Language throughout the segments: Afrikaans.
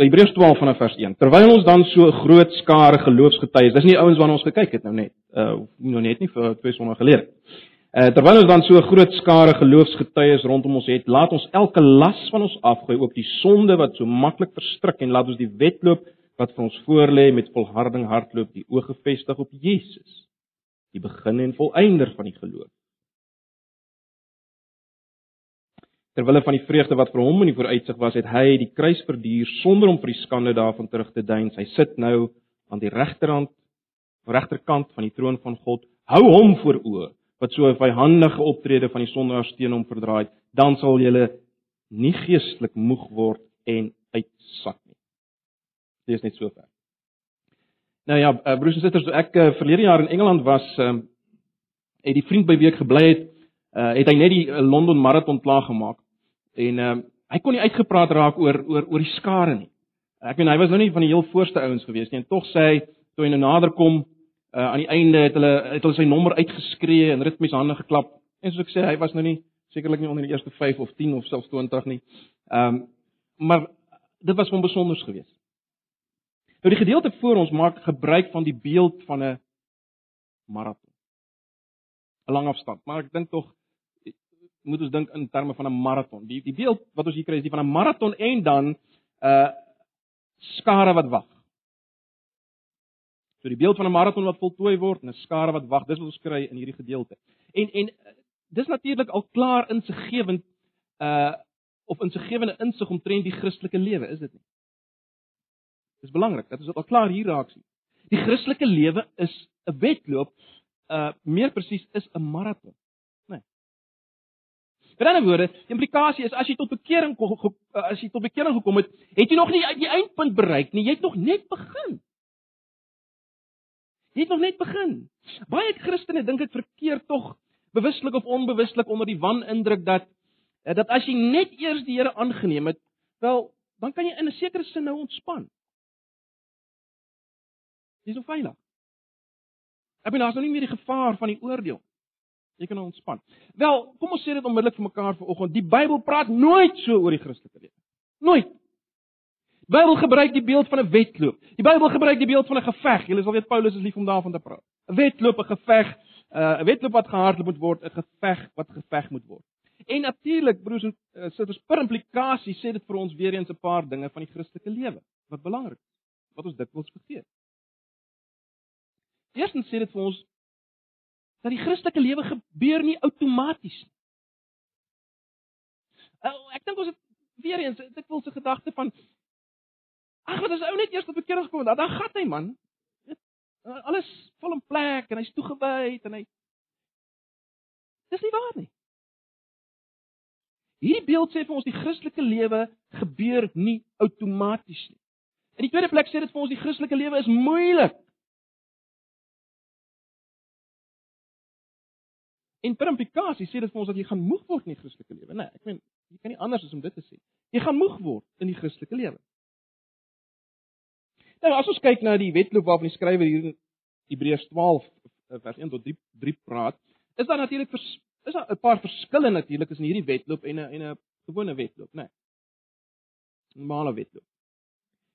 Hebreërs 12 vanaf vers 1. Terwyl ons dan so 'n groot skare geloofsgetuies, dis nie ouens waarna ons gekyk het nou net, uh nou net nie vir twee sonder gelede. Uh terwyl ons dan so 'n groot skare geloofsgetuies rondom ons het, laat ons elke las van ons afgooi, ook die sonde wat so maklik verstrik en laat ons die wedloop wat vir ons voorlê met volharding hardloop, die oë gefestig op Jesus, die begin en volëinder van die geloof. Terwyl hy van die vreugde wat vir hom in die vooruitsig was, het hy die kruis verduur sonder om vir die skande daarvan terug te deins. Hy sit nou aan die regterhand, regterkant van die troon van God. Hou hom voor oë wat so 'n vyhandige optrede van die sondaars teen hom verdraai, dan sal julle nie geestelik moeg word en uitsak nie. Dit is net so ver. Nou ja, uh, broers en susters, ek uh, verlede jaar in Engeland was, um, het die vriend by wie ek gebly het, uh, het hy net die Londen marathon klaar gemaak en uh, hy kon nie uitgepraat raak oor oor oor die skare nie. Ek meen hy was nou nie van die heel voorste ouens gewees nie en tog sê hy toe hy nou nader kom uh, aan die einde het hulle het hulle sy nommer uitgeskree en ritmies hande geklap en soos ek sê hy was nou nie sekerlik nie onder die eerste 5 of 10 of selfs 20 nie. Ehm um, maar dit was hom besonders geweest. Nou die gedeelte voor ons maak gebruik van die beeld van 'n marathon. 'n Lang afstand, maar ek dink tog moet ons dink in terme van 'n maraton. Die die beeld wat ons hier kry is die van 'n maraton en dan 'n uh, skare wat wag. So die beeld van 'n maraton wat voltooi word en 'n skare wat wag, dis wat ons kry in hierdie gedeelte. En en dis natuurlik al klaar insiggewend uh of insiggewende insig omtrent die Christelike lewe, is dit nie? Dis belangrik dat ons dit al klaar hier raak sien. Die Christelike lewe is 'n wedloop, uh meer presies is 'n maraton. Met ander woorde, die implikasie is as jy tot bekering kom as jy tot bekering gekom het, het jy nog nie die eindpunt bereik nie, jy het nog net begin. Jy het nog net begin. Baie Christene dink ek verkeer tog bewuslik of onbewuslik onder die wanindruk dat eh, dat as jy net eers die Here aangeneem het, wel, dan kan jy in 'n sekere sin nou ontspan. Dis so veilig. Ek bedoel, daar's nou nie meer die gevaar van die oordeel Jy kan ontspan. Wel, kom ons sê dit onmiddellik vir mekaar vanoggend. Die Bybel praat nooit so oor die Christelike lewe. Nooit. Die Bybel gebruik die beeld van 'n wedloop. Die Bybel gebruik die beeld van 'n geveg. Julle sal weet Paulus is lief om daarvan te praat. 'n Wedloop, 'n geveg, uh, 'n wedloop wat gehardloop moet word, 'n geveg wat geveg moet word. En natuurlik, broers en uh, susters, per implikasie sê dit vir ons weer eens 'n paar dinge van die Christelike lewe wat belangrik is, wat ons dikwels vergeet. Eerstens sê dit vir ons dat die Christelike lewe gebeur nie outomaties nie. Uh, ek dink ons het weer eens ek wil se gedagte van ag wat as ou net eers op keer gekom het, dan gaan hy man. Alles vol in plek en hy's toegewy en hy Dis nie waar nie. Hierdie beeld sê vir ons die Christelike lewe gebeur nie outomaties nie. In die tweede plek sê dit vir ons die Christelike lewe is moeilik. En per implikasie sê dit vir ons dat jy gaan moeg word in die Christelike lewe, né? Nee, ek meen, jy kan nie anders as om dit te sê. Jy gaan moeg word in die Christelike lewe. Nou as ons kyk na die wedloop waarvan die skrywer hier in Hebreërs 12 eh, vers 1 tot 3 3 praat, is daar natuurlik is daar 'n paar verskille natuurlik tussen hierdie wedloop en 'n en 'n gewone wedloop, né? Nee. 'n Normale wedloop.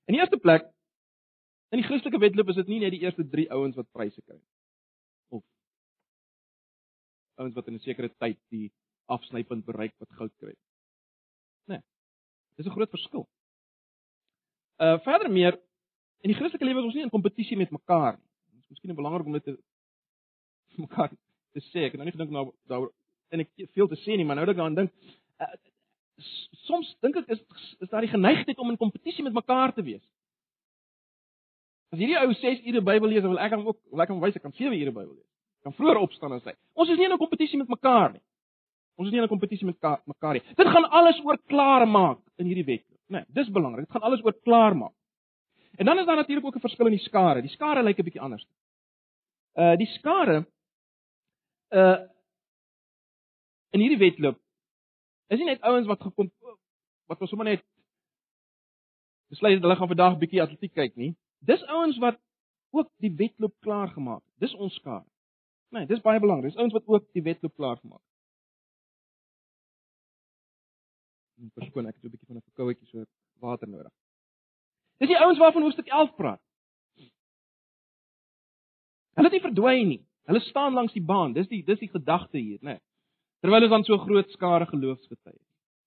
In die eerste plek in die Christelike wedloop is dit nie net die eerste 3 ouens wat pryse kry nie ouens wat in 'n sekere tyd die afsnypunt bereik wat goud kry. Nee. Dis 'n groot verskil. Uh verder meer in die Christelike lewe is ons nie in kompetisie met mekaar nie. Dit is miskien belangrik om dit te mekaar te sê. Ek het nou nie gedink nou daaroor en ek veel te sê nie, maar nou dat ek daaraan dink, uh, soms dink ek is is daar die geneigtheid om in kompetisie met mekaar te wees. As hierdie ou 6 ure Bybel lees, wil ek hom ook lekker wys ek kan 7 ure Bybel lees kan vroeër opstaan as hy. Ons is nie in 'n kompetisie met mekaar nie. Ons is nie in 'n kompetisie met mekaar nie. Dit gaan alles oor klaar maak in hierdie wedloop. Nee, dis belangrik. Dit gaan alles oor klaar maak. En dan is daar natuurlik ook 'n verskil in die skare. Die skare lyk 'n bietjie anders. Uh die skare uh in hierdie wedloop is nie net ouens wat gekom wat ons sommer net besluit hulle gaan vandag bietjie atletiek kyk nie. Dis ouens wat ook die wedloop klaar gemaak het. Dis ons skare. Nee, dis baie belangrik. Dis ouens wat ook die wedloop klaar gemaak het. En verskoon ek het 'n bietjie van 'n verkouetjie so water nodig. Dis die ouens waarvan hoofstuk 11 praat. Hulle het nie verdwyn nie. Hulle staan langs die baan. Dis die dis die gedagte hier, né? Nee. Terwyl ons dan so groot skare geloofsgetuies.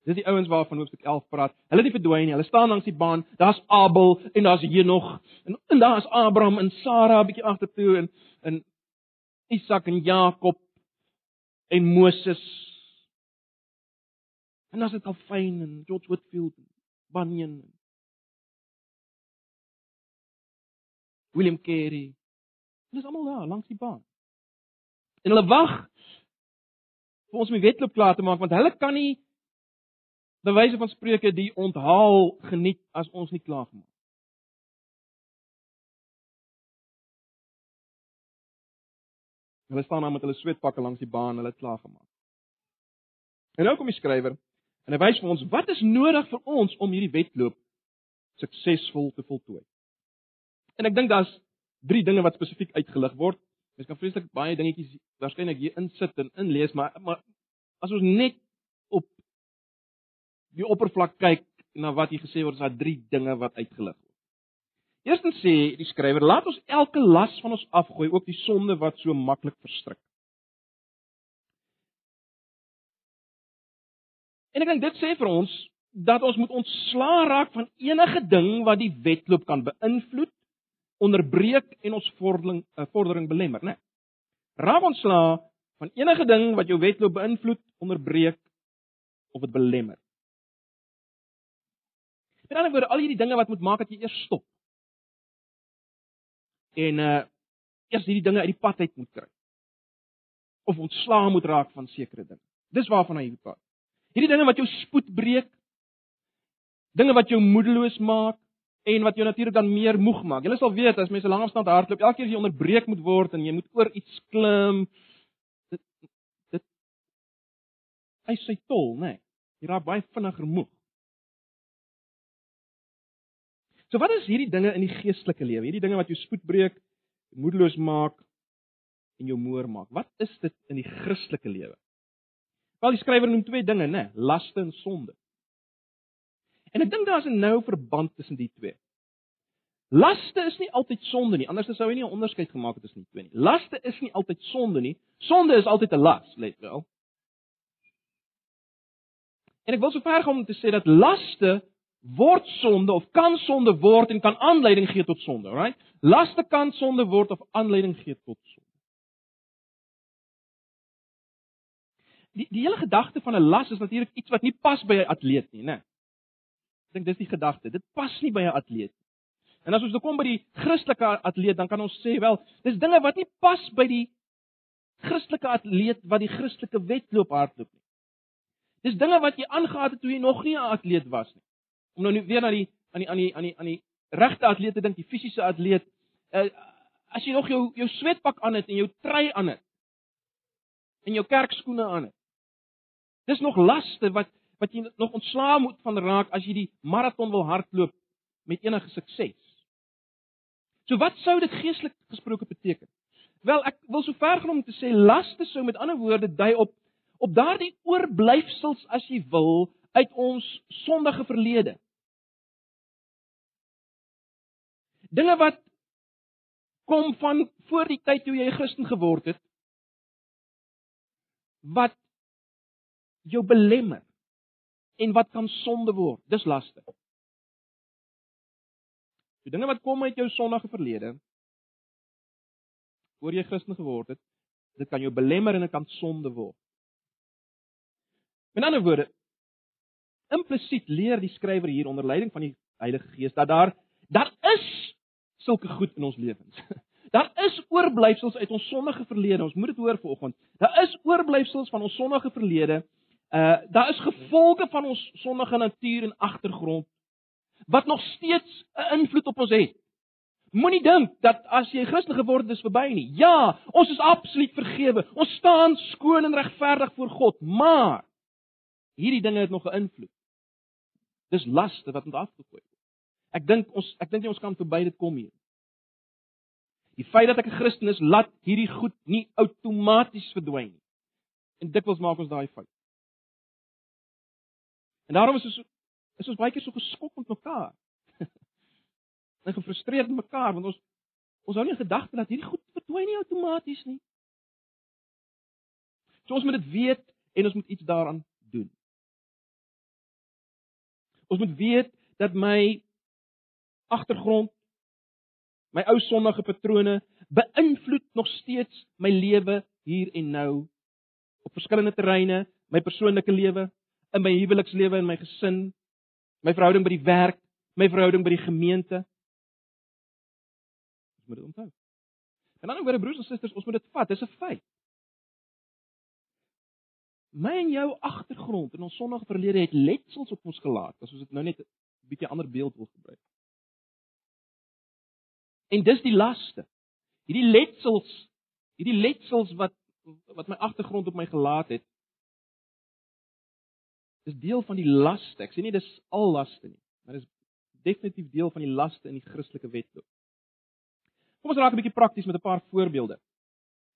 Dis die ouens waarvan hoofstuk 11 praat. Hulle het nie verdwyn nie. Hulle staan langs die baan. Daar's Abel en daar's Henog en, en daar's Abraham en Sara 'n bietjie agtertoe en en Isak en Jakob en Moses. En as dit al fyn en George Whitfield, Bunyan. William Carey. Hulle is almal daar langs die baan. En hulle wag vir ons om die wedloop klaar te maak want hulle kan nie bewyse van spreuke die onthaal geniet as ons nie klaar gemaak. Hulle staan daar met hulle sweetpakke langs die baan, hulle het klaar gemaak. En nou kom die skrywer en hy wys vir ons wat is nodig vir ons om hierdie wedloop suksesvol te voltooi. En ek dink daar's drie dinge wat spesifiek uitgelig word. Mens kan vreeslik baie dingetjies waarskynlik hier insit en inlees, maar maar as ons net op die oppervlak kyk na wat hier gesê word, is daar drie dinge wat uitgelig word. Eerstens sê die skrywer, laat ons elke las van ons afgooi, ook die sonde wat so maklik verstrik. En ek dink dit sê vir ons dat ons moet ontslaa raak van enige ding wat die wedloop kan beïnvloed onderbreek en ons vordering eh, vordering belemmer, né? Nee. Raak ontslaa van enige ding wat jou wedloop beïnvloed, onderbreek of dit belemmer. Met ander woorde, al hierdie dinge wat moet maak dat jy eers stop. En uh eers hierdie dinge uit die pad uit moet kry. Of ontslaa moet raak van sekere dinge. Dis waarvan hy praat. Hierdie dinge wat jou spoed breek, dinge wat jou moedeloos maak, en wat jou natuurlik dan meer moeg maak. Jy sal weet as mense lang afstand hardloop, elke keer as jy onderbreek moet word en jy moet oor iets klim, dit dit hy sê tol, né? Nee, jy raak baie vinniger moeg. So wat is hierdie dinge in die geestelike lewe? Hierdie dinge wat jou spoed breek, moedeloos maak en jou moer maak. Wat is dit in die Christelike lewe? Wel die skrywer noem twee dinge, né? Laste en sonde. En ek dink daar's 'n nou verband tussen die twee. Laste is nie altyd sonde nie, anders sou hy nie 'n onderskeid gemaak het tussen die twee nie. Laste is nie altyd sonde nie. Sonde is altyd 'n las, let wel. En ek wil so ver gaan om te sê dat laste word sonde of kan sonde word en kan aanleiding gee tot sonde, right? Laste kan sonde word of aanleiding gee tot sonde. Die die hele gedagte van 'n las is natuurlik iets wat nie pas by 'n atleet nie, né? Ek dink dis die gedagte. Dit pas nie by 'n atleet nie. En as ons nou kom by die Christelike atleet, dan kan ons sê wel, dis dinge wat nie pas by die Christelike atleet wat die Christelike wedloop hardloop nie. Dis dinge wat jy aangegaan het toe jy nog nie 'n atleet was nie. Om nou weer na die aan die aan die aan die aan die regte atleet te dink, die fisiese atleet, uh, as jy nog jou jou swetpak aan het en jou trui aan het en jou kerkskoene aan het. Dis nog laste wat wat jy nog ontslaa moet van raak as jy die maraton wil hardloop met enige sukses. So wat sou dit geestelik gesproke beteken? Wel, ek wil so ver gaan om te sê laste sou met ander woorde dui op op daardie oorblyfsels as jy wil uit ons sondige verlede. Dinge wat kom van voor die tyd toe jy 'n Christen geword het wat jou belemmer en wat kan sonde word. Dis laste. Die dinge wat kom uit jou sondige verlede voor jy Christen geword het, dit kan jou belemmer en dit kan sonde word. Met ander woorde, implisiet leer die skrywer hier onder leiding van die Heilige Gees dat daar daar is sulke goed in ons lewens. Daar is oorblyfsels uit ons sondige verlede. Ons moet dit hoor vanoggend. Daar is oorblyfsels van ons sondige verlede Uh daar is gevolge van ons sondige natuur en agtergrond wat nog steeds 'n invloed op ons het. Moenie dink dat as jy Christen geword het, is verby nie. Ja, ons is absoluut vergewe. Ons staan skoon en regverdig voor God, maar hierdie dinge het nog 'n invloed. Dis laste wat moet afgegooi word. Ek dink ons ek dink nie ons kan verby dit kom hier. Die feit dat ek 'n Christen is, laat hierdie goed nie outomaties verdwyn nie. En dikwels maak ons daai fout. En daarom is ons is ons baie keer so geskok met mekaar. en gefrustreerd met mekaar want ons ons hou nie in gedagte dat hierdie goed verdwyn nie outomaties nie. So ons moet dit weet en ons moet iets daaraan doen. Ons moet weet dat my agtergrond my ou sondige patrone beïnvloed nog steeds my lewe hier en nou op verskillende terreine, my persoonlike lewe, in my huwelikslewe en my gesin, my verhouding by die werk, my verhouding by die gemeente. Ons moet dit onthou. En dan oor broers en susters, ons moet dit vat, dis 'n feit. My en jou agtergrond in ons sondige verlede het letsels op ons gelaat, as ons dit nou net 'n bietjie ander beeld wil gebruik. En dis die laste. Hierdie letsels, hierdie letsels wat wat my agtergrond op my gelaat het, dis deel van die laste. Ek sê nie dis al laste nie, maar dis definitief deel van die laste in die Christelike wetloop. Kom ons raak 'n bietjie prakties met 'n paar voorbeelde.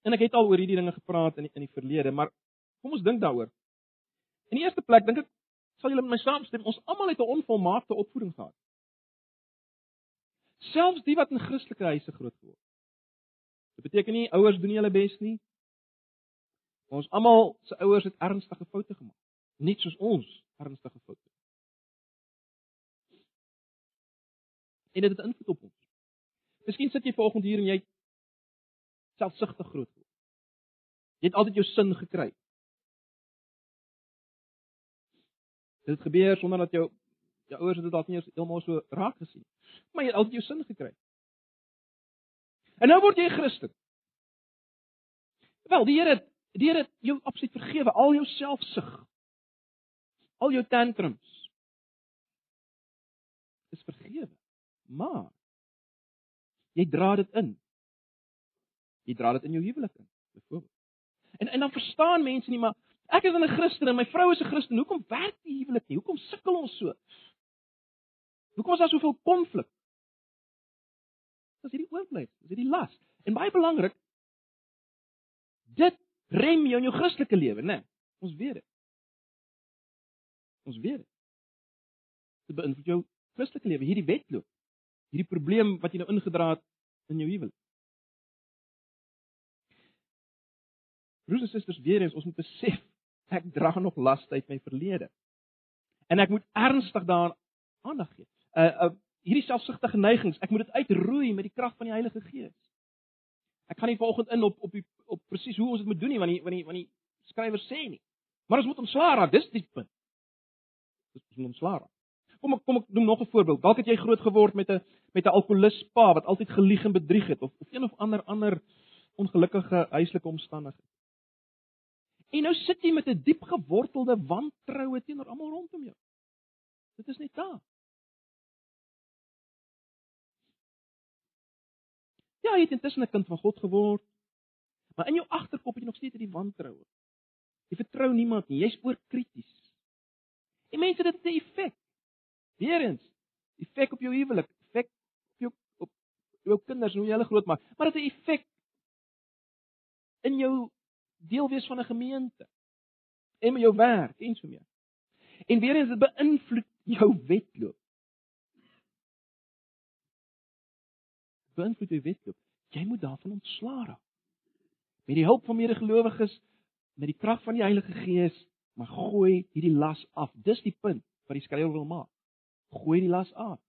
En ek het al oor hierdie dinge gepraat in die, in die verlede, maar kom ons dink daaroor. In die eerste plek dink ek sal julle met my saamstem, ons almal het 'n onvolmaakte opvoeding gehad. Selfs die wat in Christelike huise groot geword het. Dit beteken nie ouers doen hulle bes nie. Ons almal se ouers het ernstige foute gemaak, net soos ons ernstige foute. En dit het invloed op ons. Miskien sit jy vanoggend hier en jy selfsugtig groot geword. Jy het altyd jou sin gekry. Dit gebeur sonder dat jou jou ouers het dit dalk nie eens heeltemal so raak gesien. Maar jy het altyd jou sin gekry. En nou word jy Christen. Wel, die Here die Here jou absoluut vergewe al jou selfsug. Al jou tantrums. Is vergewe. Maar jy dra dit in. Jy dra dit in jou huwelik in, byvoorbeeld. En en dan verstaan mense nie maar ek is 'n Christen en my vrou is 'n Christen. Hoekom werk die huwelik nie? Hoekom sukkel ons so? Hoekom is daar soveel konflik? Dis hierdie oorblyf, dis hierdie las. En baie belangrik, dit rem jou in jou Christelike lewe, né? Ons weet dit. Ons weet dit. Dit beïnvloed jou Christelike lewe, hierdie wedloop. Hierdie probleem wat jy nou ingedra het in jou huwelik. Broers en susters, weer eens, ons moet besef ek dra nog las uit my verlede. En ek moet ernstig daaraan aandag gee uh, uh hierdie selfsugtige neigings, ek moet dit uitroei met die krag van die Heilige Gees. Ek gaan nie vanoggend in op op die op presies hoe ons dit moet doen nie, want die want die want die skrywer sê nie. Maar ons moet ontslaa raak, dis die punt. Dis ons moet ontslaa raak. Kom ek kom ek noem nog 'n voorbeeld. Dalk het jy groot geword met 'n met 'n alkolikus pa wat altyd gelieg en bedrieg het of of een of ander ander ongelukkige huislike omstandighede. En nou sit jy met 'n diep gewortelde wantroue teenoor almal rondom jou. Dit is net daar. Ja, jy het intussen 'n kind van God geword. Maar in jou agterkop het jy nog steeds hierdie wantroue. Jy vertrou niemand nie. Jy's oorkrities. En mense dit het 'n effek. Weerens, effek op jou huwelik, effek op jou op jou kinders, hoe jy hulle grootmaak, maar dit het 'n effek in jou deel wees van 'n gemeente en met jou werk en so meer. En weer eens dit beïnvloed jou wedloop. Beïnvloed jou wedloop. Jy moet daarvan ontslaa raak. Met die hulp van medegelowiges, met die krag van die Heilige Gees, maar gooi hierdie las af. Dis die punt wat die skrywer wil maak. Gooi die las af.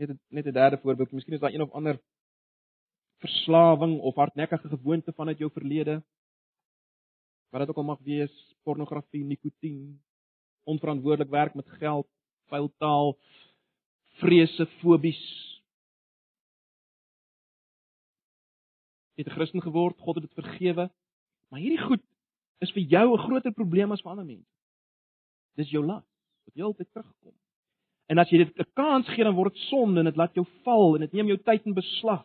Net net 'n derde voorbeeld, miskien is daar een of ander verslawing of hardnekkige gewoonte vanuit jou verlede. Wat dit ook al mag wees, pornografie, nikotien, onverantwoordelik werk met geld, vuil taal, vrese, fobies. Jy het 'n Christen geword, God het dit vergewe. Maar hierdie goed is vir jou 'n groter probleem as vir ander mense. Dis jou las wat heeltyd terugkom. En as jy dit 'n kans gee, dan word dit sonde en dit laat jou val en dit neem jou tyd in beslag.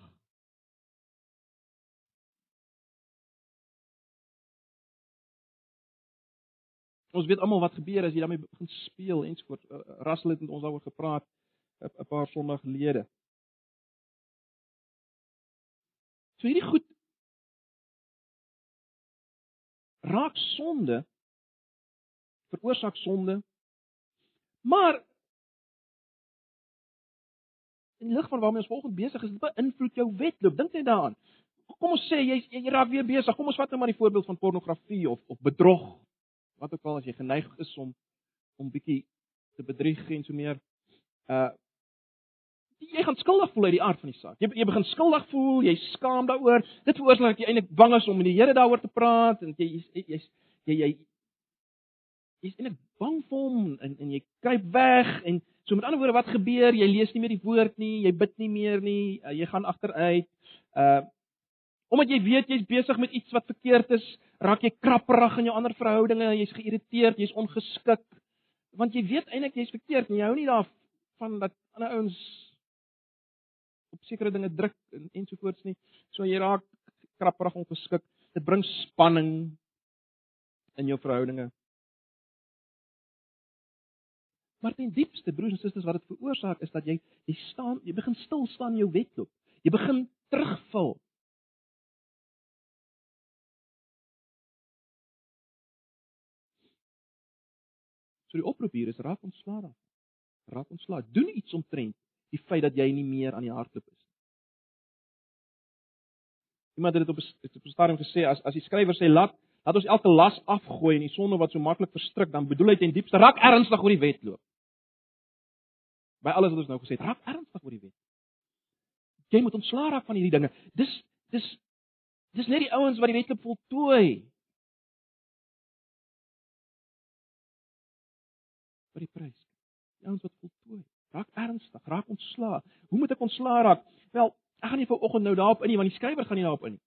Ons weet almal wat gebeur as jy daarmee begin speel ensovoorts. Uh, Russell het met ons daaroor gepraat. 'n paar sondae gelede. So hierdie goed raak sonde veroorsaak sonde. Maar in lig van waarmee ons volgens besig is, dit beïnvloed jou wedloop. Dink net daaraan. Kom ons sê jy jy raak weer besig. Kom ons vat nou maar die voorbeeld van pornografie of of bedrog. Wat ook al as jy geneig is om om bietjie te bedrieg en so meer. Uh jy gaan skuldig voel uit die aard van die saak. Jy jy begin skuldig voel, jy skaam daaroor. Dit veroorsaak dat jy eintlik bang is om met die Here daaroor te praat en jy jy jy jy jy jy's eintlik bang vir hom en en jy kruip weg en so met ander woorde wat gebeur? Jy lees nie meer die woord nie, jy bid nie meer nie, uh, jy gaan agteruit. Uh omdat jy weet jy's besig met iets wat verkeerd is, raak jy krapperig in jou ander verhoudinge, jy's geïrriteerd, jy's ongeskik want jy weet eintlik jy's verkeerd en jy hou nie daarvan dat ander ouens op sekere dinge druk en ensovoorts nie. So jy raak krapperig ongeskik. Dit bring spanning in jou verhoudinge. Maar ten diepste broers en susters wat dit veroorsaak is dat jy jy staan, jy begin stil staan in jou wedloop. Jy begin terugval. So die oproep hier is raak ontslae dan. Raak ontslae. Doen iets omtrent die feit dat jy nie meer aan die hardloop is nie. Iemand het dit op 'n stadium gesê as as die skrywer sê laat laat ons elke las afgooi en die sonde wat so maklik verstrik, dan bedoel hy ten diepste raak ernstig oor die wedloop. By alles wat ons nou gesê het, raak ernstig oor die wet. Jy moet ontslaa raak van hierdie dinge. Dis dis dis net die ouens wat die wedloop voltooi. Vir die prys. Die ouens wat voltooi. Raak ernstig, raak ontslaa. Hoe moet ek ontslaa raak? Wel, ek gaan nie vir oggend nou daarop in nie, want die skrywer gaan nie daarop in nie.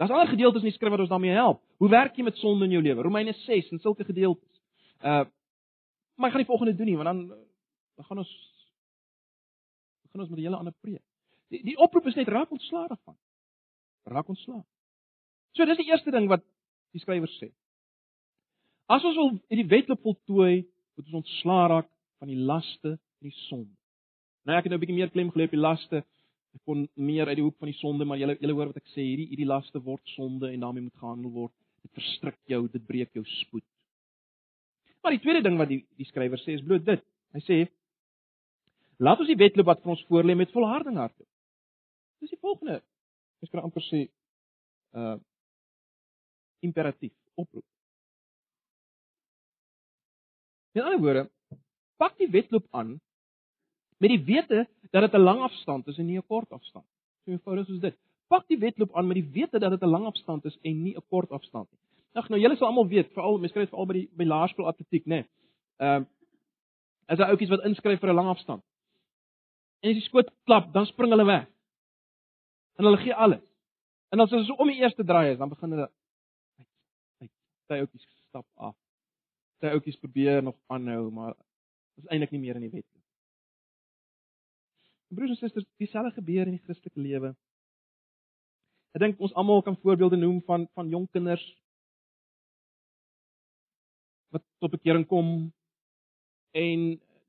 Daar's ander gedeeltes in die skrif wat ons daarmee help. Hoe werk jy met sonde in jou lewe? Romeine 6 en sulke gedeeltes. Uh maar ek gaan nie volgende doen nie, want dan dan gaan ons begin ons met 'n hele ander preek. Die die oproep is net raak ontslaa daarvan. Raak ontslaa. So dis die eerste ding wat die skrywer sê. As ons wil hierdie wetloop voltooi, moet ons ontslaa raak van die laste die sonde. Nou ek het nou 'n bietjie meer klem gelê op die laste. Ek kon meer uit die hoek van die sonde, maar julle julle hoor wat ek sê, hierdie hierdie laste word sonde en daarmee moet gehandel word. Dit verstrik jou, dit breek jou spoed. Maar die tweede ding wat die die skrywer sê is bloot dit. Hy sê laat ons die wedloop wat vir ons voorlê met volharding hardloop. Dis die volgende. Ek kan amper sê uh imperatief, oproep. In ander woorde, pak die wedloop aan met die wete dat dit 'n lang afstand is en nie 'n kort afstand. So eenvoudig soos dit. Pak die wedloop aan met die wete dat dit 'n lang afstand is en nie 'n kort afstand nie. Ag nou, julle sal almal weet, veral mense kry dit veral by die by laerskool atletiek, né? Nee. Ehm uh, as daar ouppies wat inskryf vir 'n lang afstand. En as die skoot klap, dan spring hulle weg. En hulle gee alles. En as hulle om die eerste draai is, dan begin hulle uit. Sy ouppies stap af sy ouetjies probeer nog aanhou, maar is eintlik nie meer in die wet nie. Broers en susters, dieselfde gebeur in die Christelike lewe. Ek dink ons almal kan voorbeelde noem van van jong kinders wat tot bekering kom en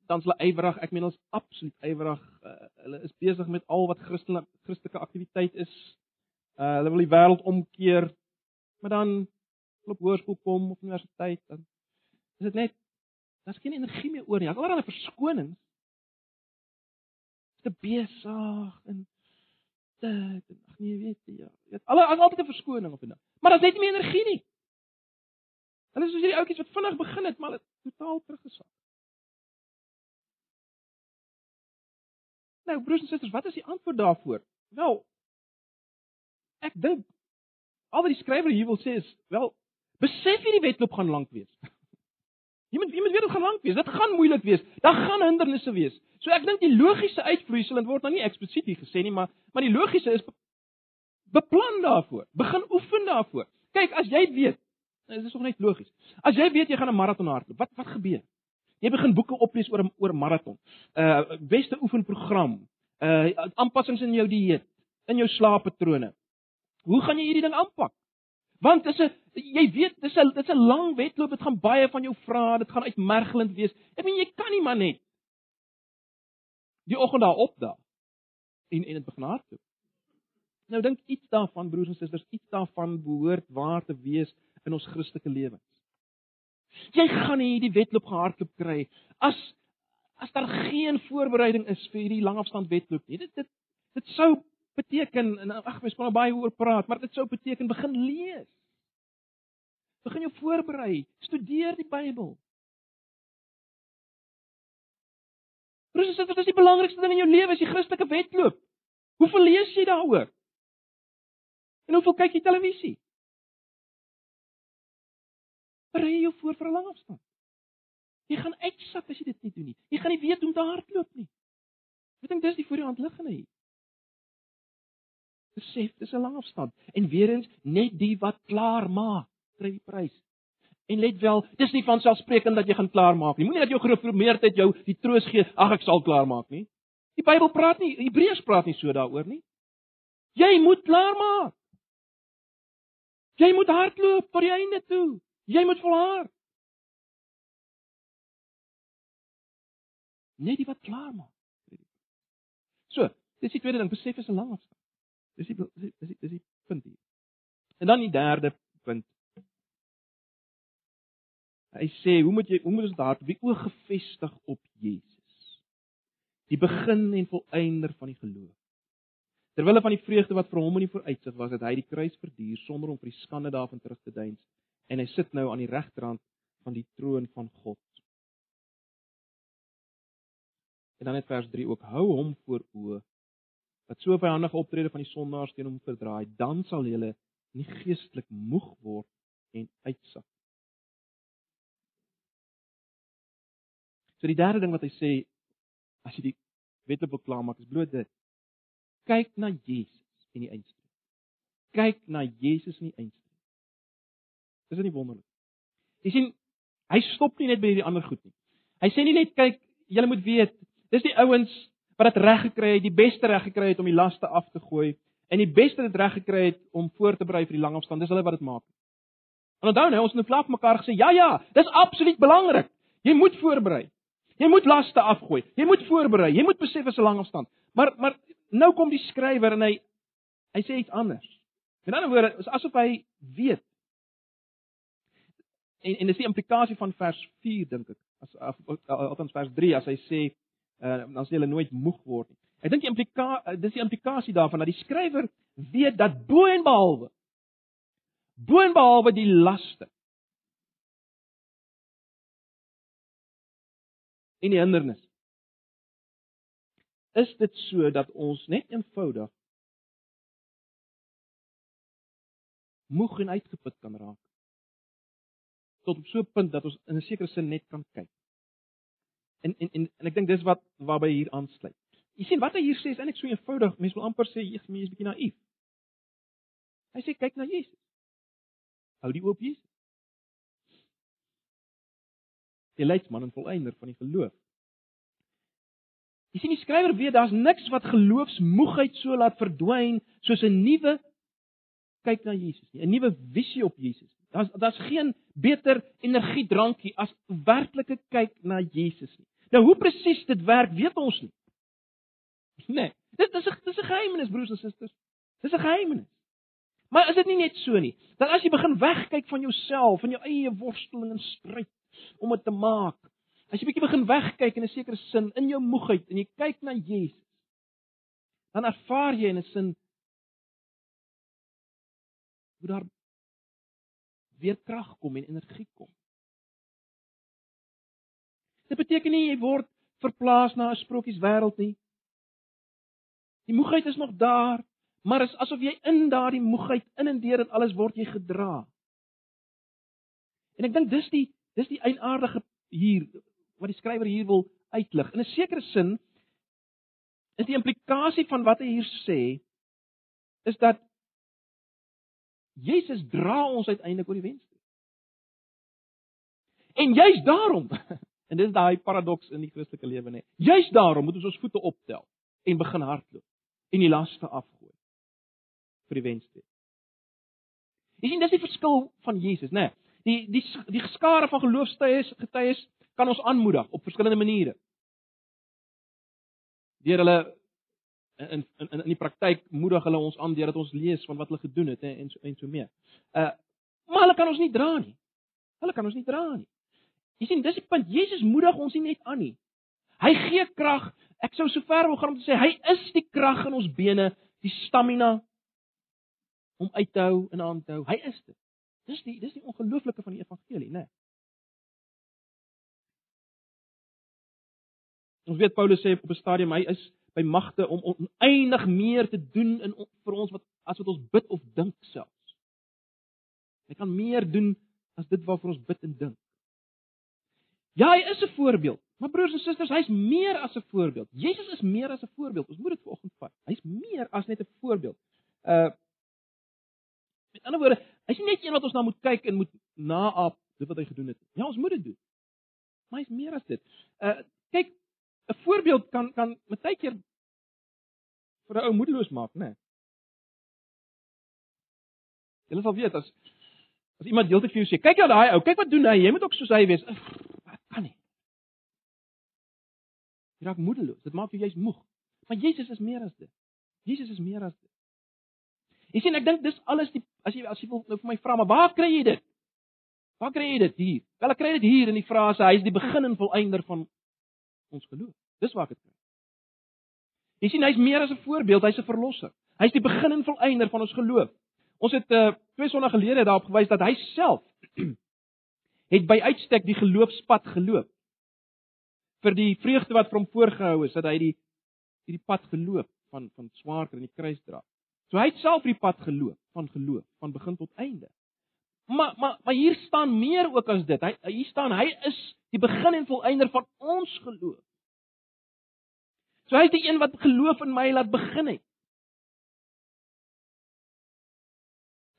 dan hulle ywerig, ek meen ons absoluut ywerig. Uh, hulle is besig met al wat Christelike Christelike aktiwiteit is. Uh, hulle wil die wêreld omkeer. Maar dan op hoërskool kom of universiteit dan is dit net daar's geen energie meer oor nie. Al daai verskonings te besig en dit ag nee, weet jy ja. Jy het al altyd 'n verskoning op en dan. Maar daar's net nie meer energie nie. Hulle is soos hierdie ouetjies wat vinnig begin het, maar dit totaal teruggesak. Nou broers en susters, wat is die antwoord daarvoor? Wel ek dink al wat die skrywer hier wil sê is wel besef jy die wedloop gaan lank wees. Jy moet jy moet weet dit gaan lank wees. Dit gaan moeilik wees. Daar gaan hindernisse wees. So ek dink die logiese uitvloeisel en word nou nie eksplisiet hier gesê nie, maar maar die logiese is beplan daarvoor. Begin oefen daarvoor. Kyk, as jy weet, dit is nog net logies. As jy weet jy gaan 'n maraton hardloop, wat wat gebeur? Jy begin boeke oplees oor oor maraton. Uh beste oefenprogram, uh aanpassings in jou dieet, in jou slaappatrone. Hoe gaan jy hierdie ding aanpak? Want dis 'n jy weet dis 'n dis 'n lang wedloop, dit gaan baie van jou vra, dit gaan uitmergelend wees. Ek meen jy kan nie maar net die oggend daar opdaag en en dit begin hardloop. Nou dink iets daarvan broers en susters, iets daarvan behoort waar te wees in ons Christelike lewens. Jy gaan nie die wedloop gehardloop kry as as daar geen voorbereiding is vir hierdie langafstand wedloop nie. Dit dit dit sou beteken en ag mens kan nou baie oor praat, maar dit sou beteken begin lees. Begin jou voorberei, studeer die Bybel. Broers en susters, dit is die belangrikste ding in jou lewe, is die Christelike wedloop. Hoeveel lees jy daaroor? En hoeveel kyk jy televisie? Berei jou voor vir 'n lang afstand. Jy gaan uitsak as jy dit nie doen nie. Jy gaan nie weet hoe om te hardloop nie. Ek dink dis die voor die hand liggende hier. Besef, dis 'n lang afstand en weer eens net die wat klaar maak, kry die prys. En let wel, dis nie van selfsprekend dat jy gaan klaar maak nie. Moenie dat jou gereformeerdheid jou die troos gee, ag ek sal klaar maak nie. Die Bybel praat nie, Hebreërs praat nie so daaroor nie. Jy moet klaar maak. Jy moet hardloop tot die einde toe. Jy moet volhard. Net die wat klaar maak. So, dis die tweede ding, besef is 'n lang afstand. Dis die dis die dis die punt hier. En dan die derde punt. Hy sê, hoe moet jy hoe moet ons daar wie oog gefestig op Jesus? Die begin en volëinder van die geloof. Terwyl van die vreugde wat vir hom in die vooruitsig was, het hy die kruis verduur sonder om vir die skande daarvan terug te deins en hy sit nou aan die regterhand van die troon van God. En dan het vers 3 ook hou hom voor oë wat so vyandige optrede van die sondaars teen hom verdraai, dan sal jy nie geestelik moeg word en uitsak. So die derde ding wat hy sê as jy die wetloop wil klaarmaak is bloot dit. Kyk na Jesus in die eindstryd. Kyk na Jesus in die eindstryd. Dis nie wonderlik. Jy sien, hy stop nie net by hierdie ander goed nie. Hy sê nie net kyk, julle moet weet, dis die ouens wat dit reg gekry het, die beste reg gekry het om die laste af te gooi en die beste dit reg gekry het om voor te berei vir die lang afstand. Dis hulle wat dit maak. En onthou nou, ons het nou vlak mekaar gesê, ja ja, dis absoluut belangrik. Jy moet voorberei. Jy moet laste afgooi. Jy moet voorberei. Jy moet besef as 'n lang afstand. Maar maar nou kom die skrywer en hy hy sê iets anders. In ander woorde, is asof hy weet. En en dis die implikasie van vers 4 dink ek. As althans vers 3 as hy sê uh, dan sal jy nooit moeg word nie. Ek dink die implikasie uh, dis die implikasie daarvan dat die skrywer weet dat bo en behalwe bo en behalwe die laste en die hindernis is dit so dat ons net eenvoudig moeg en uitgeput kan raak tot op so 'n punt dat ons in 'n sekere sin net kan kyk En en en, en ek dink dis wat waarby hier aansluit. Jy sien wat hy hier sê is eintlik so eenvoudig. Mense wil amper sê jy is 'n bietjie naïef. Hy sê kyk na Jesus. Hou die oop Jesus. Die leidsman en volëinder van die geloof. Jy sien die skrywer weet daar's niks wat geloofsmoegheid so laat verdwyn soos 'n nuwe kyk na Jesus nie, 'n nuwe visie op Jesus. Daar's daar's geen beter energiedrankie as werklike kyk na Jesus nie. Nou hoe presies dit werk, weet ons nie. Nee, dit is 'n dis 'n geheimenis broers en susters. Dis 'n geheimenis. Maar is dit nie net so nie? Dat as jy begin wegkyk van jouself, van jou eie worsteling en stryd om dit te maak. As jy bietjie begin wegkyk in 'n sekere sin in jou moegheid en jy kyk na Jesus, dan ervaar jy in 'n sin hoe daar weer krag kom en energie kom. Dit beteken nie jy word verplaas na 'n sprokieswêreld nie. Die moegheid is nog daar, maar is asof jy in daardie moegheid in en deur en alles word jy gedra. En ek dink dis die dis die eienaardige hier wat die skrywer hier wil uitlig. In 'n sekere sin is die implikasie van wat hy hier sê is dat Jesus dra ons uiteindelik oor die wenstreep. En juist daarom En dis daai paradoks in die Christelike lewe nê. Juist daarom moet ons ons voete optel en begin hardloop en die laste afgooi vir die wenstreep. Jy sien dis die verskil van Jesus nê. Die die die skare van geloofstyes getuies kan ons aanmoedig op verskillende maniere. Deur hulle in in in die praktyk moedig hulle ons aan deurdat ons lees van wat hulle gedoen het en so en so meer. Uh maar hulle kan ons nie dra nie. Hulle kan ons nie dra nie. Jy sien, dis die punt. Jesus moedig ons nie net aan nie. Hy gee krag. Ek sou so ver wil gaan om te sê hy is die krag in ons bene, die stamina om uit te hou en aan te hou. Hy is dit. Dis die dis die ongelooflike van die evangelie, né? Nee. Ons weet Paulus sê op 'n stadium hy is by magte om oneindig meer te doen in vir ons wat as wat ons bid of dink selfs. Hy kan meer doen as dit waarvoor ons bid en dink. Ja, hy is 'n voorbeeld. Maar broers en susters, hy's meer as 'n voorbeeld. Jesus is meer as 'n voorbeeld. Ons moet dit vanoggend vat. Hy's meer as net 'n voorbeeld. Uh Met ander woorde, hy's nie net een wat ons na moet kyk en moet naap dit wat hy gedoen het. Ja, ons moet dit doen. Maar hy's meer as dit. Uh kyk, 'n voorbeeld kan kan baie keer vir 'n ou moedeloos maak, né? Nee. Jy sal weet as as iemand deeltyd vir jou sê, kyk jy daai ou, kyk wat doen hy, jy moet ook soos hy wees. Wat kan nie. Jy raak moedeloos. Dit maak jou jy's moeg. Maar Jesus is meer as dit. Jesus is meer as dit. Jy sien, ek dink dis alles die as jy as jy wil nou vir my vra, maar waar kry jy dit? Waar kry jy dit hier? Wel, ek kry dit hier in die frase hy is die begin en volëinder van ons geloof. Dis waar ek dit kry. Jy sien hy's meer as 'n voorbeeld, hy's 'n verlosser. Hy's die begin en volëinder van ons geloof. Ons het uh twee sonnae gelede daarop gewys dat hy self het by uitstek die geloofspad geloop. Vir die vreugde wat vir hom voorgehou is, dat hy die hierdie pad geloop van van swaar kry en die kruis dra. So hy het self die pad geloop van geloof van begin tot einde. Maar maar maar hier staan meer ook as dit. Hy hier staan hy is die begin en volëinder van ons geloof. So hy is die een wat geloof in my laat begin het.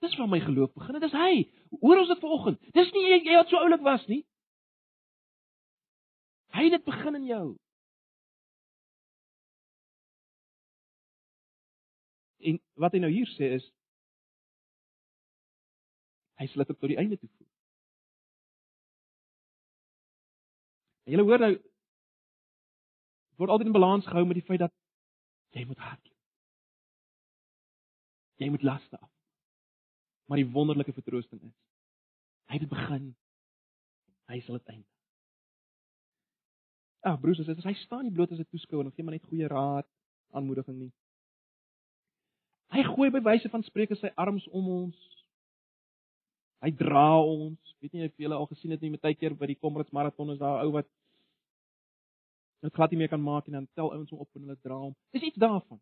Dis waar my geloof begin het. Dis hy. Hoor ons dit vanoggend. Dis nie jy, jy wat so oulik was nie. Hy het dit begin in jou. En wat hy nou hier sê is hy sal dit tot die einde toe voer. En jy hoor nou word altyd in balans gehou met die feit dat jy moet hardloop. Jy moet laste af. Maar die wonderlike vertroosting is hy het begin hy sal dit eindig. Ag broers en susters, hy staan nie bloot as 'n toeskouer en gee maar net goeie raad, aanmoediging nie. Hy gooi by wyse van spreuke sy arms om ons. Hy dra ons. Weet nie of julle al gesien het nie, met tydkeer by die Comrades marathon is daar 'n ou wat dit glad nie meer kan maak en dan tel ouens hom op en hulle dra hom. Dis iets daarvan.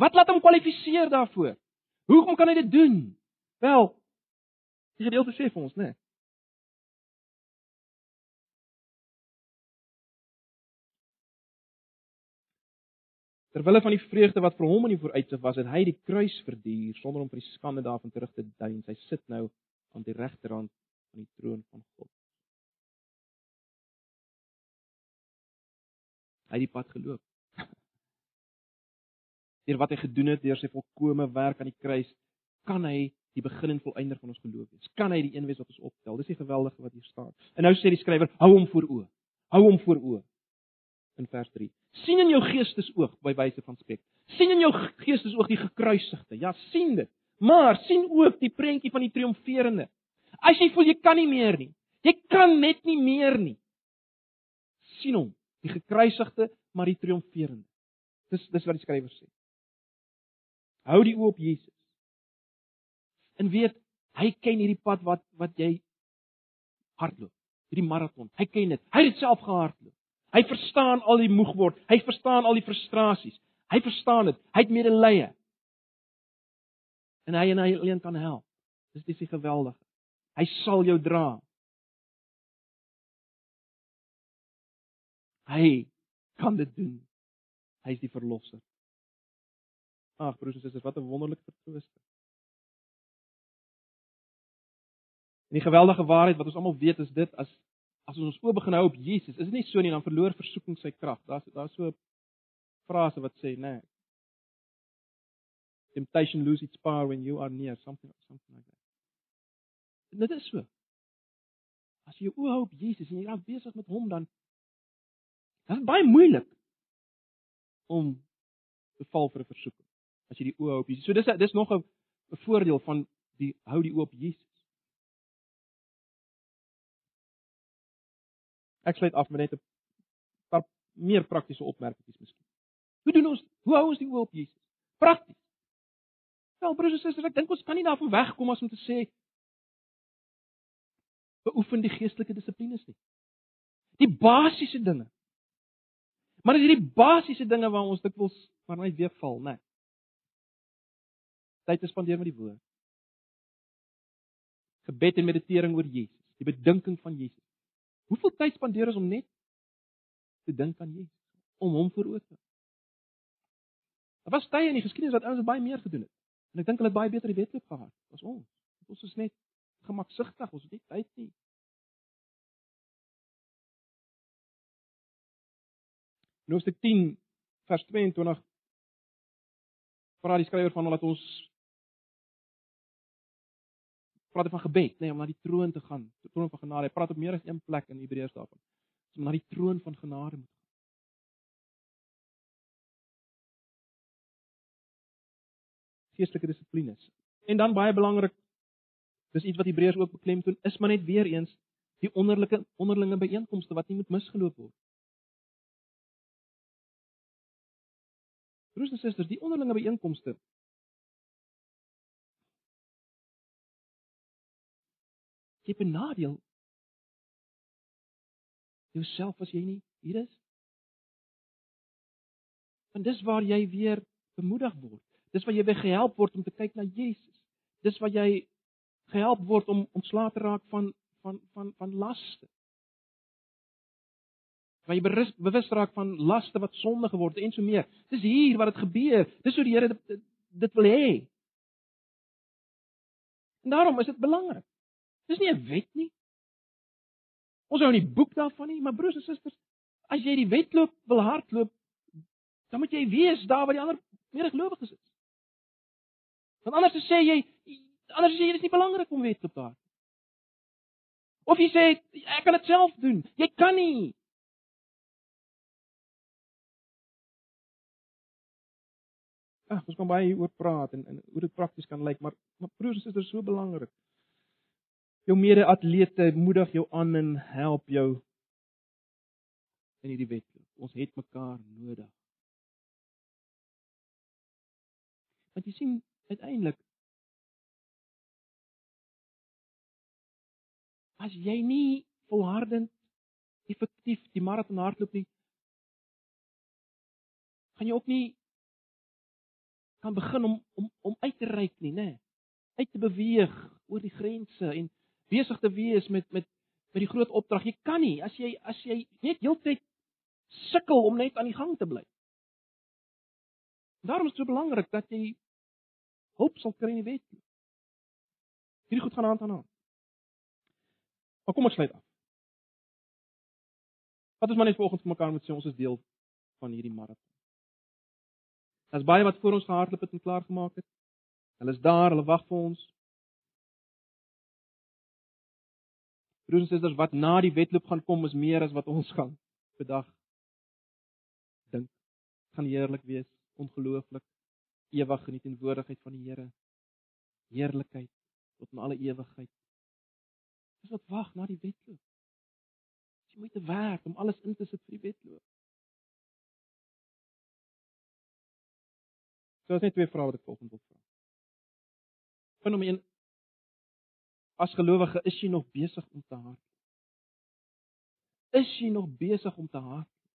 Wat laat hom kwalifiseer daarvoor? Hoekom kan hy dit doen? Wel, die gedeelte sê vir ons, né? Terwyl van die vreugde wat vir hom in die vooruitsig was, het hy die kruis verduur sonder om vir die skande daarvan terug te dein. Hy sit nou aan die regterhand van die troon van God. Hy het die pad geloop. Deur wat hy gedoen het, deur sy volkomme werk aan die kruis, kan hy die begin en volëinder van ons geloof wees. Kan hy die een wees wat ons optel? Dis die geweldige wat hier staan. En nou sê die skrywer, hou hom voor oë. Hou hom voor oë. In vers 3. sien in jou geestesoog by wyse van spreek. sien in jou geestesoog die gekruisigde. Ja, sien dit. Maar sien ook die prentjie van die triomferende. As jy voel jy kan nie meer nie. Jy kan net nie meer nie. sien hom, die gekruisigde, maar die triomferende. Dis dis wat die skrywer sê. Hou die oop Jesus. En weet, hy ken hierdie pad wat wat jy hardloop. Hierdie maraton. Hy ken dit. Hy het dit self gehardloop. Hy verstaan al die moeg word. Hy verstaan al die frustrasies. Hy verstaan dit. Hy het medelee. En hy en hy alleen kan help. Dis dis geweldig. Hy sal jou dra. Hy kan dit doen. Hy is die verlosser. Ag broers en susters, wat 'n wonderlike vertroosting. En die geweldige waarheid wat ons almal weet is dit as as ons ons oë begin hou op Jesus, is dit nie so nie dan verloor versoeking sy krag. Daar's daar's so 'n frase wat sê, nê. Nee, Temptation loses its power when you are near something something like that. Dit is so. As jy oë hou op Jesus en jy raak besig met hom dan dan is baie moeilik om te val vir 'n versoeking as jy die oë hou op Jesus. So dis dis nog 'n voordeel van die hou die oë op Jesus. Ek sluit af met net 'n paar meer praktiese opmerkings miskien. Hoe doen ons? Hoe hou ons die oë op Jesus? Prakties. Wel, broers en susters, ek dink ons kan nie daarvan wegkom as om te sê beoefen die geestelike dissiplines nie. Die basiese dinge. Maar dis hierdie basiese dinge waar ons dikwels maar net weer val, né? Tyd te spandeer met die woord. Gebed en meditering oor Jesus, die bedinking van Jesus. Hoeveel tyd spandeer ons om net te dink aan Jesus, om hom voor oë te hou? Daar was tye in die geskiedenis dat ouens baie meer gedoen het. En ek dink hulle het baie beter die wedloop gehad as ons. Ons is net gemaksigtig, ons het nie tyd nie. In Hoofstuk 10 vers 22 praat die skrywer van dat ons praat van gebed, nê, nee, om na die troon te gaan, die troon van genade. Hy praat op meer as een plek in Hebreërs daarvan. Om na die troon van genade moet gaan. Geestelike dissiplines. En dan baie belangrik, dis iets wat Hebreërs ook beklemtoon, is maar net weer eens die onderlinge onderlinge byeenkomste wat nie moet misgeloop word. Broers en susters, die onderlinge byeenkomste jy benadeel jouself as jy nie hier is. Want dis waar jy weer bemoedig word. Dis waar jy weer gehelp word om te kyk na Jesus. Dis waar jy gehelp word om ontslae te raak van van van van laste. Waar jy berus, bewus raak van laste wat sonde geword het en so meer. Dis hier wat dit gebeur. Dis hoe die Here dit, dit wil hê. En daarom is dit belangrik. Dis nie 'n wet nie. Ons hou nie boek daarvan nie, maar broers en susters, as jy die wedloop wil hardloop, dan moet jy weet daar waar die ander medegelowiges is. Want anders sê jy, anders sê jy dis nie belangrik om wedloop te hardloop. Of jy sê ek kan dit self doen. Jy kan nie. Ag, ons kan baie hieroor praat en, en hoe dit prakties kan lyk, maar maar broers en susters, so belangrik jou mede-atlete moedig jou aan en help jou in hierdie wedloop. Ons het mekaar nodig. Want jy sien uiteindelik as jy nie volhardend effektief die maraton hardloop nie gaan jy ook nie kan begin om om om uit te reik nie, nê? Uit te beweeg oor die grense en besig te wees met met met die groot opdrag. Jy kan nie as jy as jy net heeltyd sukkel om net aan die gang te bly. Daarom is dit so belangrik dat jy hulp sal kry in die wet. Hierdie goed gaan hand aan hand. Maar kom ons sluit af. Wat is maar net vanoggend vir mekaar moet sê ons is deel van hierdie maraton. Daar's baie wat voor ons gehardloop het en klaar gemaak het. Hulle is daar, hulle wag vir ons. Broers en susters, wat na die wedloop gaan kom is meer as wat ons gaan vandag dink. Gaan heerlik wees, ongelooflik, ewig in teenwoordigheid van die Here. Heerlikheid tot in alle ewigheid. Dis wat wag na die wedloop. Jy moet te werk om alles in te sit vir die wedloop. So as net twee vrae wat ek volgens wil vra. Punt nommer 1 As gelowige is jy nog besig om te hardloop? Is jy nog besig om te hardloop?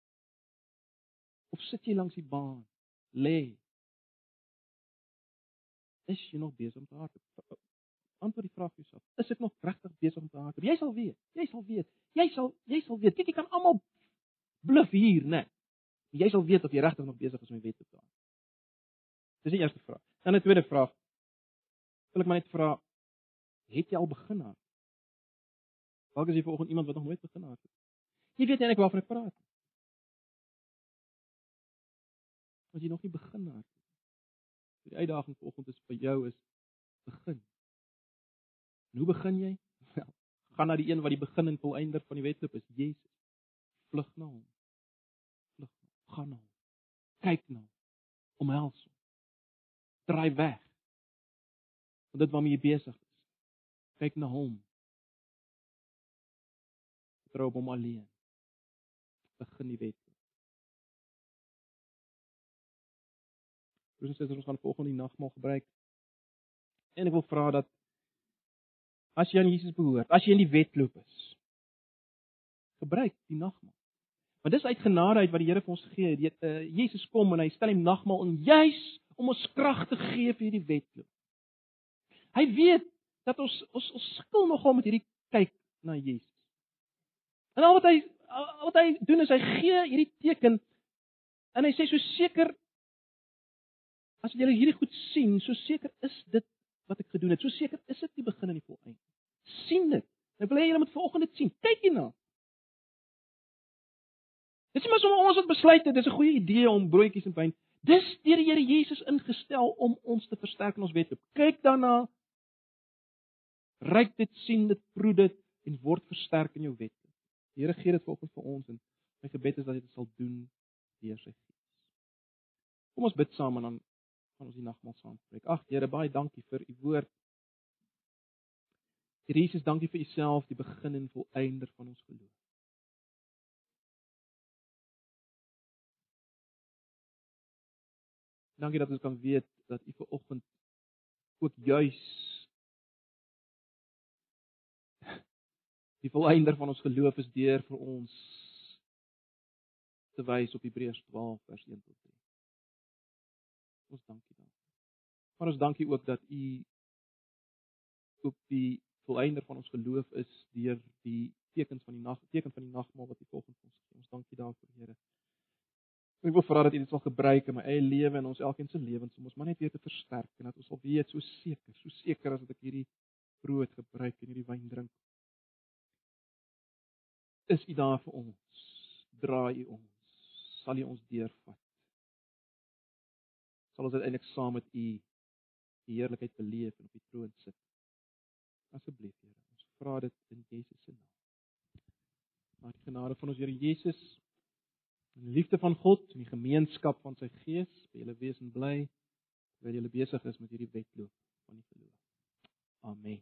Of sit jy langs die baan, lê? Is jy nog besig om te hardloop? Antwoord die vraag vir jouself. Is ek nog regtig besig om te hardloop? Jy sal weet. Jy sal weet. Jy sal jy sal weet. Kyk, jy kan almal bluf hier, né? Jy sal weet of jy regtig nog besig is om die wet te doen. Dis die eerste vraag. Dan 'n tweede vraag. Wil ek maar net vra, Het jy al begin haar? Dalk is jy vanoggend iemand wat nog nooit begin haar het. Jy weet eintlik waarvan ek praat. As jy nog nie begin haar nie. Die uitdaging vanoggend is vir jou is begin. En hoe begin jy? Wel, gaan na die een wat die begin en volëinder van die wedloop is, Jesus. Vlug na hom. Vlug. Gaan na hom. Kyk na hom. Omhels hom. Draai weg. Want dit waarmee jy besig is kyk na hom. Vertrou op hom alleen. begin die wedloop. Broers en susters, ons gaan volgende nagmaal gebruik. En ek wil vra dat as jy aan Jesus behoort, as jy in die wedloop is, gebruik die nagmaal. Want dis uit genade uit wat die Here vir ons gee. Die uh, Jesus kom en hy stel hom nagmaal in juis om ons krag te gee vir hierdie wedloop. Hy weet dat ons ons ons sukkel nogal met hierdie kyk na Jesus. En al wat hy al wat hy doen is hy gee hierdie teken en hy sê so seker as julle hierdie goed sien, so seker is dit wat ek gedoen het. So seker is dit die begin en die volëinde. sien dit. Ek wil hê julle moet vanoggend dit sien. Kyk hierna. Dit is maar sommer ons wat besluit het dis 'n goeie idee om broodjies en wyn. Dis deur die Here Jesus ingestel om ons te versterk in ons wedloop. Kyk daarna. Ryk dit, sien dit, proe dit en word versterk in jou wedloop. Die Here gee dit vanoggend vir ons en my gebed is dat hy dit sal doen deur sy Gees. Kom ons bid saam en dan gaan ons die nagmaal saam spreek. Ag Here, baie dankie vir u woord. Here Jesus, dankie vir u self, die begin en volëinder van ons geloof. Dankie dat ons kan weet dat U ver oggend ook juis die volëinder van ons geloof is deur vir ons te wys op Hebreërs 12 vers 1 tot 3. Ons dankie dan. Maar ons dankie ook dat U ook die volëinder van ons geloof is deur die tekens van die nag, teken van die nagmaal wat U volgens ons gee. Ons dankie daarvoor, Here. Ek wil vra dat U dit sal gebruik in my eie lewe en ons elkeen se lewens om ons maar net weer te versterk en dat ons sal weet so seker, so seker as dat ek hierdie brood gebruik en hierdie wyn drink. Is U daar vir ons? Dra U ons? Sal U ons deurvat? Sal ons uiteindelik saam met U die heerlikheid beleef en op die troon sit? Asseblief, Here, ons vra dit in Jesus se naam. Mag die genade van ons Here Jesus in die liefde van God en die gemeenskap van sy Gees by julle wees en bly terwyl julle besig is met hierdie wedloop van die geloof. Amen.